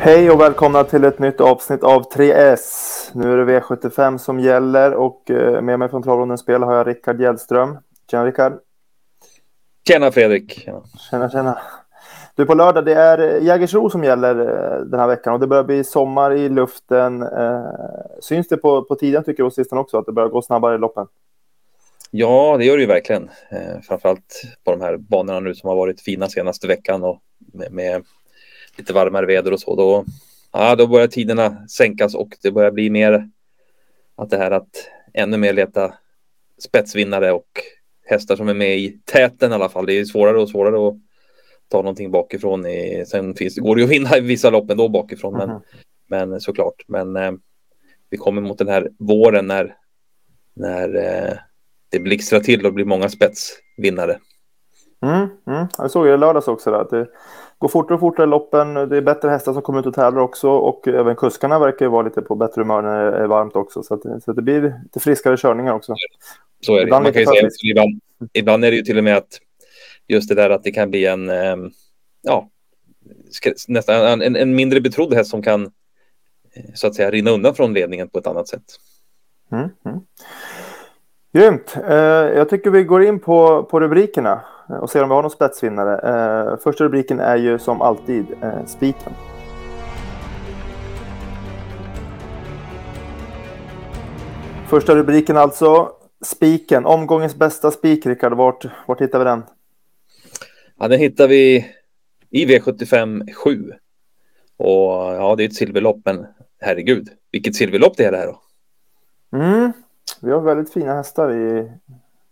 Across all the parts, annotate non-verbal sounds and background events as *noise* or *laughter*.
Hej och välkomna till ett nytt avsnitt av 3S. Nu är det V75 som gäller och eh, med mig från Travronden Spel har jag Rickard Gällström. Tjena Rickard! Tjena Fredrik! Tjena. tjena, tjena! Du, på lördag det är Jägersro som gäller eh, den här veckan och det börjar bli sommar i luften. Eh, syns det på, på tiden tycker jag sistone också att det börjar gå snabbare i loppen? Ja, det gör det ju verkligen. framförallt på de här banorna nu som har varit fina senaste veckan och med, med lite varmare väder och så, då, ja, då börjar tiderna sänkas och det börjar bli mer att det här att ännu mer leta spetsvinnare och hästar som är med i täten i alla fall. Det är svårare och svårare att ta någonting bakifrån. I, sen finns, går det ju att vinna i vissa lopp ändå bakifrån, men, men såklart. Men eh, vi kommer mot den här våren när, när eh, det blixtrar till och blir många spetsvinnare. Mm, mm. Jag såg det i lördags också. Där, att det, går fortare och fortare loppen. Det är bättre hästar som kommer ut och tävlar också och även kuskarna verkar ju vara lite på bättre humör när det är varmt också. Så, att, så att det blir lite friskare körningar också. Så är det. Ibland, Man kan ju säga, ibland, ibland är det ju till och med att just det där att det kan bli en, ehm, ja, nästan en, en mindre betrodd häst som kan så att säga rinna undan från ledningen på ett annat sätt. Mm, mm. Grymt. Eh, jag tycker vi går in på, på rubrikerna och ser om vi har någon spetsvinnare. Eh, första rubriken är ju som alltid eh, spiken. Första rubriken alltså. Spiken, omgångens bästa spik, Rickard. Vart, vart hittar vi den? Ja, den hittar vi i V75 7. Och ja, det är ett silverlopp, men herregud, vilket silverlopp det är det här då. Mm, vi har väldigt fina hästar i,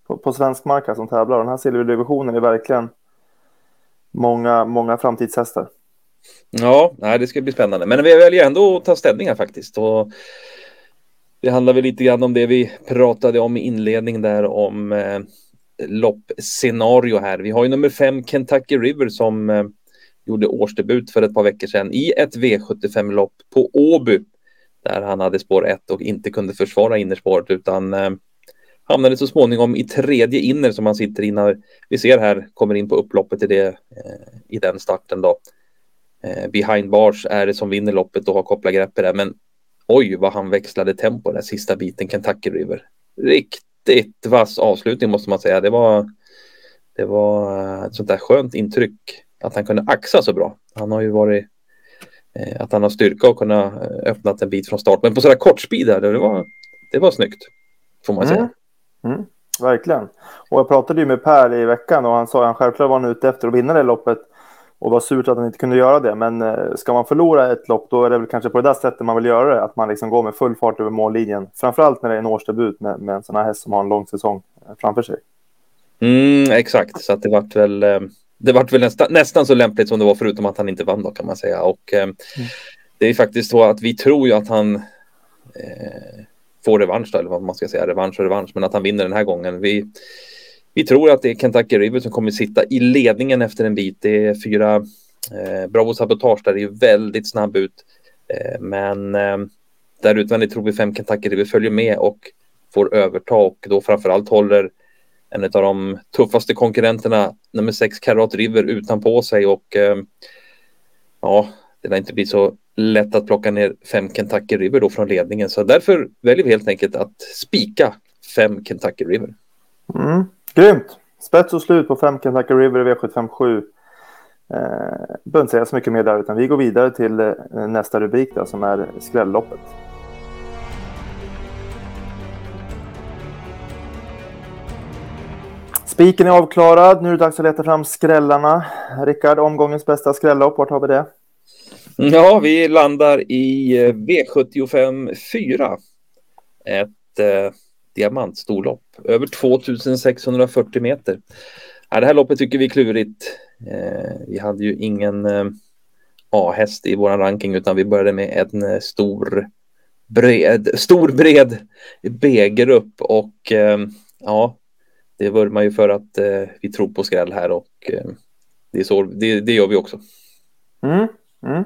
på, på svensk mark här som tävlar. Den här silverdivisionen är verkligen många, många framtidshästar. Ja, nej, det ska bli spännande. Men vi väljer ändå att ta ställning här faktiskt. Och det handlar väl lite grann om det vi pratade om i inledningen där om eh, loppscenario här. Vi har ju nummer fem Kentucky River som eh, gjorde årsdebut för ett par veckor sedan i ett V75-lopp på Åby där han hade spår 1 och inte kunde försvara innerspåret utan eh, hamnade så småningom i tredje inner som han sitter i när vi ser här kommer in på upploppet i, det, eh, i den starten då. Eh, behind bars är det som vinner loppet och har kopplat grepp i det men oj vad han växlade tempo den sista biten Kentucky River. Riktigt vass avslutning måste man säga. Det var, det var ett sånt där skönt intryck att han kunde axa så bra. Han har ju varit Eh, att han har styrka och kunna eh, öppna en bit från start. Men på sådär kort speed där, det var, det var snyggt. Får man säga. Mm. Verkligen. Och jag pratade ju med Per i veckan och han sa att han självklart var han ute efter att vinna det loppet. Och var surt att han inte kunde göra det. Men eh, ska man förlora ett lopp då är det väl kanske på det där sättet man vill göra det. Att man liksom går med full fart över mållinjen. Framförallt när det är en årsdebut med, med en sån här häst som har en lång säsong framför sig. Mm, exakt, så att det vart väl det var väl nästan, nästan så lämpligt som det var förutom att han inte vann då kan man säga. Och eh, mm. det är faktiskt så att vi tror ju att han eh, får revansch eller vad man ska säga, revansch och revansch, men att han vinner den här gången. Vi, vi tror att det är Kentucky River som kommer sitta i ledningen efter en bit. Det är fyra eh, Bravo Sabotage där det är väldigt snabb ut. Eh, men eh, där utvändigt tror vi fem Kentucky River följer med och får överta och då framförallt håller en av de tuffaste konkurrenterna, nummer sex Karat River, utanpå sig och eh, ja, det lär inte bli så lätt att plocka ner fem Kentucky River då från ledningen. Så därför väljer vi helt enkelt att spika fem Kentucky River. Mm, grymt! Spets och slut på fem Kentucky River i V757. Eh, behöver inte säga så mycket mer där, utan vi går vidare till eh, nästa rubrik då, som är skrälloppet. Spiken är avklarad. Nu är det dags att leta fram skrällarna. Rickard, omgångens bästa skrällopp, vart har vi det? Ja, vi landar i eh, V75 4. Ett eh, diamantstorlopp, över 2640 meter. Ja, det här loppet tycker vi är klurigt. Eh, vi hade ju ingen eh, A-häst i vår ranking utan vi började med en eh, stor bred, stor bred B-grupp och eh, ja, det vurmar ju för att eh, vi tror på skräll här och eh, det, är så, det, det gör vi också. Mm, mm.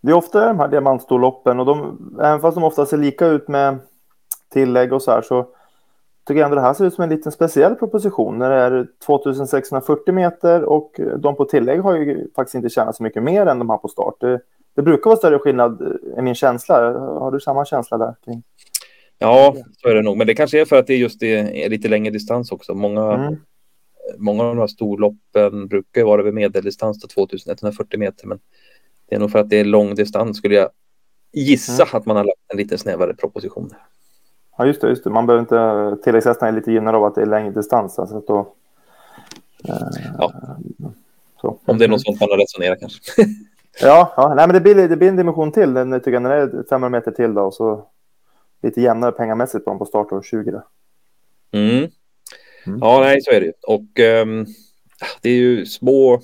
Det är ofta de här diamantstorloppen och de, även fast de ofta ser lika ut med tillägg och så här så tycker jag ändå det här ser ut som en liten speciell proposition när det är 2640 meter och de på tillägg har ju faktiskt inte tjänat så mycket mer än de här på start. Det, det brukar vara större skillnad, i min känsla. Har du samma känsla där? Kring? Ja, så är det nog. Men det kanske är för att det just är, lite längre distans också. Många, mm. många av de här storloppen brukar vara över medeldistans, 2140 meter. Men det är nog för att det är lång distans skulle jag gissa mm. att man har lagt en lite snävare proposition. Ja, just det. Just det. Man behöver inte... Tilläggshästarna är lite gynnade av att det är längre distans. Alltså då, eh, ja. Så. Om det är något sånt man har resonerat kanske. *laughs* ja, ja. Nej, men det blir, det blir en dimension till. Den, tycker jag, den är 500 meter till då. Och så lite jämnare pengamässigt på på start år 20. Då. Mm. Mm. Ja, nej, så är det. Och um, det är ju små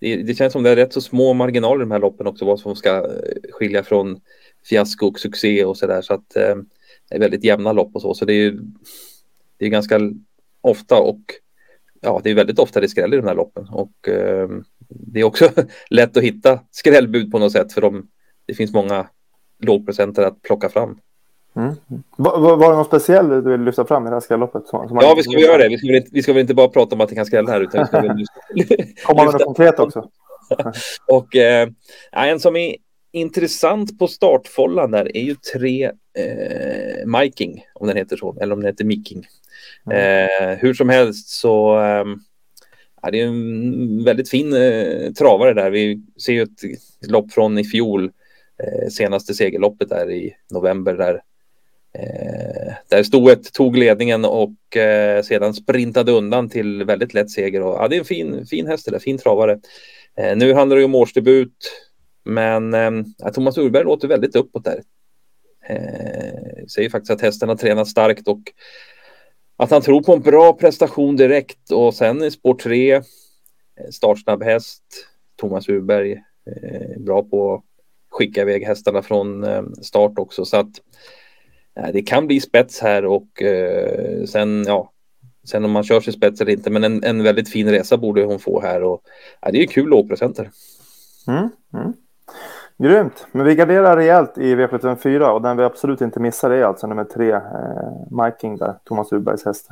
det, det, känns som det är rätt så små marginaler i de här loppen också, vad som ska eh, skilja från fiasko och succé och så där. Så att eh, det är väldigt jämna lopp och så. Så det är det är ganska ofta och ja, det är väldigt ofta det skräller i de här loppen och eh, det är också *laughs* lätt att hitta skrällbud på något sätt för de, det finns många lågprocenter att plocka fram. Mm. Var, var, det något speciellt du vill lyfta fram i det här skrälloppet? ja, vi ska väl göra det. Vi ska, väl inte, vi ska väl inte bara prata om att det kan skrälla här, utan vi ska väl *laughs* Komma med något konkret också. *laughs* och eh, en som är intressant på startfållan där är ju tre eh, Miking, om den heter så, eller om den heter Miking. Mm. Eh, hur som helst så eh, ja, det är en väldigt fin eh, travare där. Vi ser ju ett lopp från i fjol, eh, senaste segerloppet där i november där Eh, där Stoet tog ledningen och eh, sedan sprintade undan till väldigt lätt seger. Och, ja, det är en fin, fin häst det där, fin travare. Eh, nu handlar det om årsdebut, men eh, Thomas Urberg låter väldigt uppåt där. Eh, säger faktiskt att hästen har tränat starkt och att han tror på en bra prestation direkt och sen i spår 3 eh, startsnabb häst. Thomas Urberg eh, bra på att skicka iväg hästarna från eh, start också så att Eh, det kan bli spets här och eh, sen, ja, sen om man kör sig spets eller inte, men en, en väldigt fin resa borde hon få här och ja, det är kul lågprocenter. Mm, mm. Grymt, men vi garderar rejält i V754 och den vi absolut inte missar är alltså nummer tre, eh, Miking där, Thomas Urbergs häst.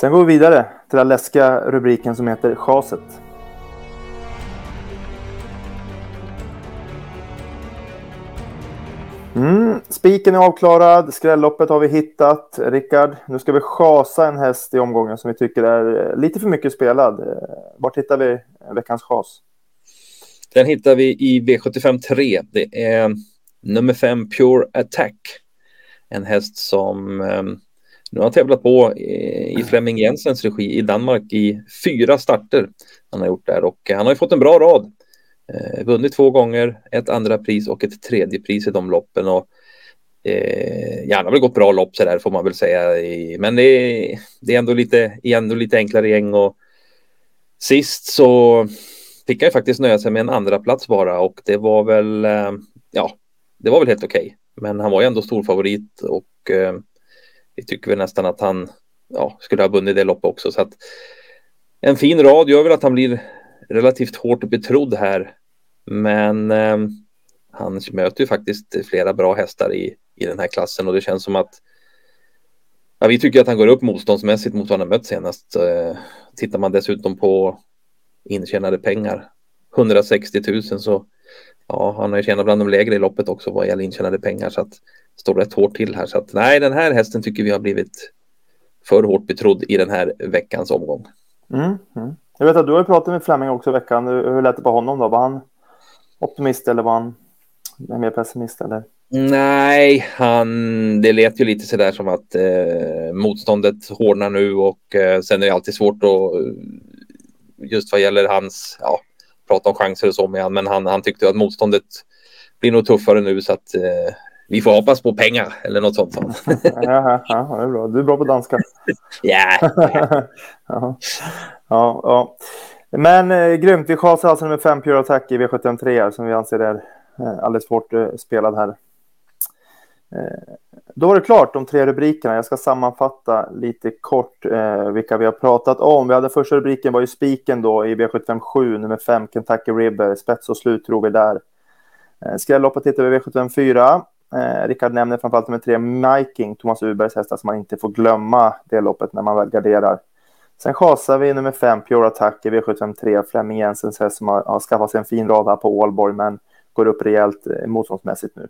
Sen går vi vidare till den läskiga rubriken som heter Chaset. Mm, spiken är avklarad, skrälloppet har vi hittat. Rickard, nu ska vi chasa en häst i omgången som vi tycker är eh, lite för mycket spelad. Eh, vart hittar vi veckans chas? Den hittar vi i V75 3. Det är nummer 5 Pure Attack. En häst som eh, nu har tävlat på i, Flemming Jensens regi i Danmark i fyra starter. Han har gjort där och han har ju fått en bra rad. Eh, vunnit två gånger, ett andra pris och ett tredje pris i de loppen. Och, eh, har väl gått bra lopp så där får man väl säga. I, men det är, det är ändå lite, ändå lite enklare gäng. Och sist så fick jag faktiskt nöja sig med en andra plats bara och det var väl, eh, ja, det var väl helt okej. Okay. Men han var ju ändå stor favorit och eh, vi tycker väl nästan att han ja, skulle ha vunnit det loppet också. Så att en fin rad gör väl att han blir relativt hårt betrodd här. Men eh, han möter ju faktiskt flera bra hästar i, i den här klassen och det känns som att ja, vi tycker att han går upp motståndsmässigt mot vad han har mött senast. Eh, tittar man dessutom på intjänade pengar, 160 000 så ja, han har ju tjänat bland de lägre i loppet också vad gäller intjänade pengar så att står rätt hårt till här. Så att nej, den här hästen tycker vi har blivit för hårt betrodd i den här veckans omgång. Mm, mm. Jag vet att du har pratat med Fleming också i veckan. Hur lät det på honom då? Var han optimist eller var han mer pessimist? Eller? Nej, han, det lät ju lite sådär som att eh, motståndet hårdnar nu och eh, sen är det alltid svårt att just vad gäller hans, ja, prata om chanser och så med han, men han, han tyckte att motståndet blir nog tuffare nu så att eh, vi får hoppas på pengar eller något sånt. *laughs* ja, ja, ja, det är bra. Du är bra på danska. *laughs* yeah. *laughs* ja. Ja, ja. Men eh, grymt. Vi chasar alltså nummer 5 Pure Attack i V753 som vi anser är eh, alldeles hårt eh, spelad här. Eh, då var det klart de tre rubrikerna. Jag ska sammanfatta lite kort eh, vilka vi har pratat om. Vi hade första rubriken var ju spiken då i V757 nummer 5 Kentucky River. Spets och slut tror vi där. Eh, Skrälloppet hittar vi V754. Eh, Rickard nämner framförallt nummer tre Miking, Thomas Ubergs hästar som man inte får glömma det loppet när man väl garderar. Sen chasar vi nummer fem, Pure Attack i V753, Flemming Jensens häst som har, har skaffat sig en fin rad här på Ålborg, men går upp rejält eh, motståndsmässigt nu.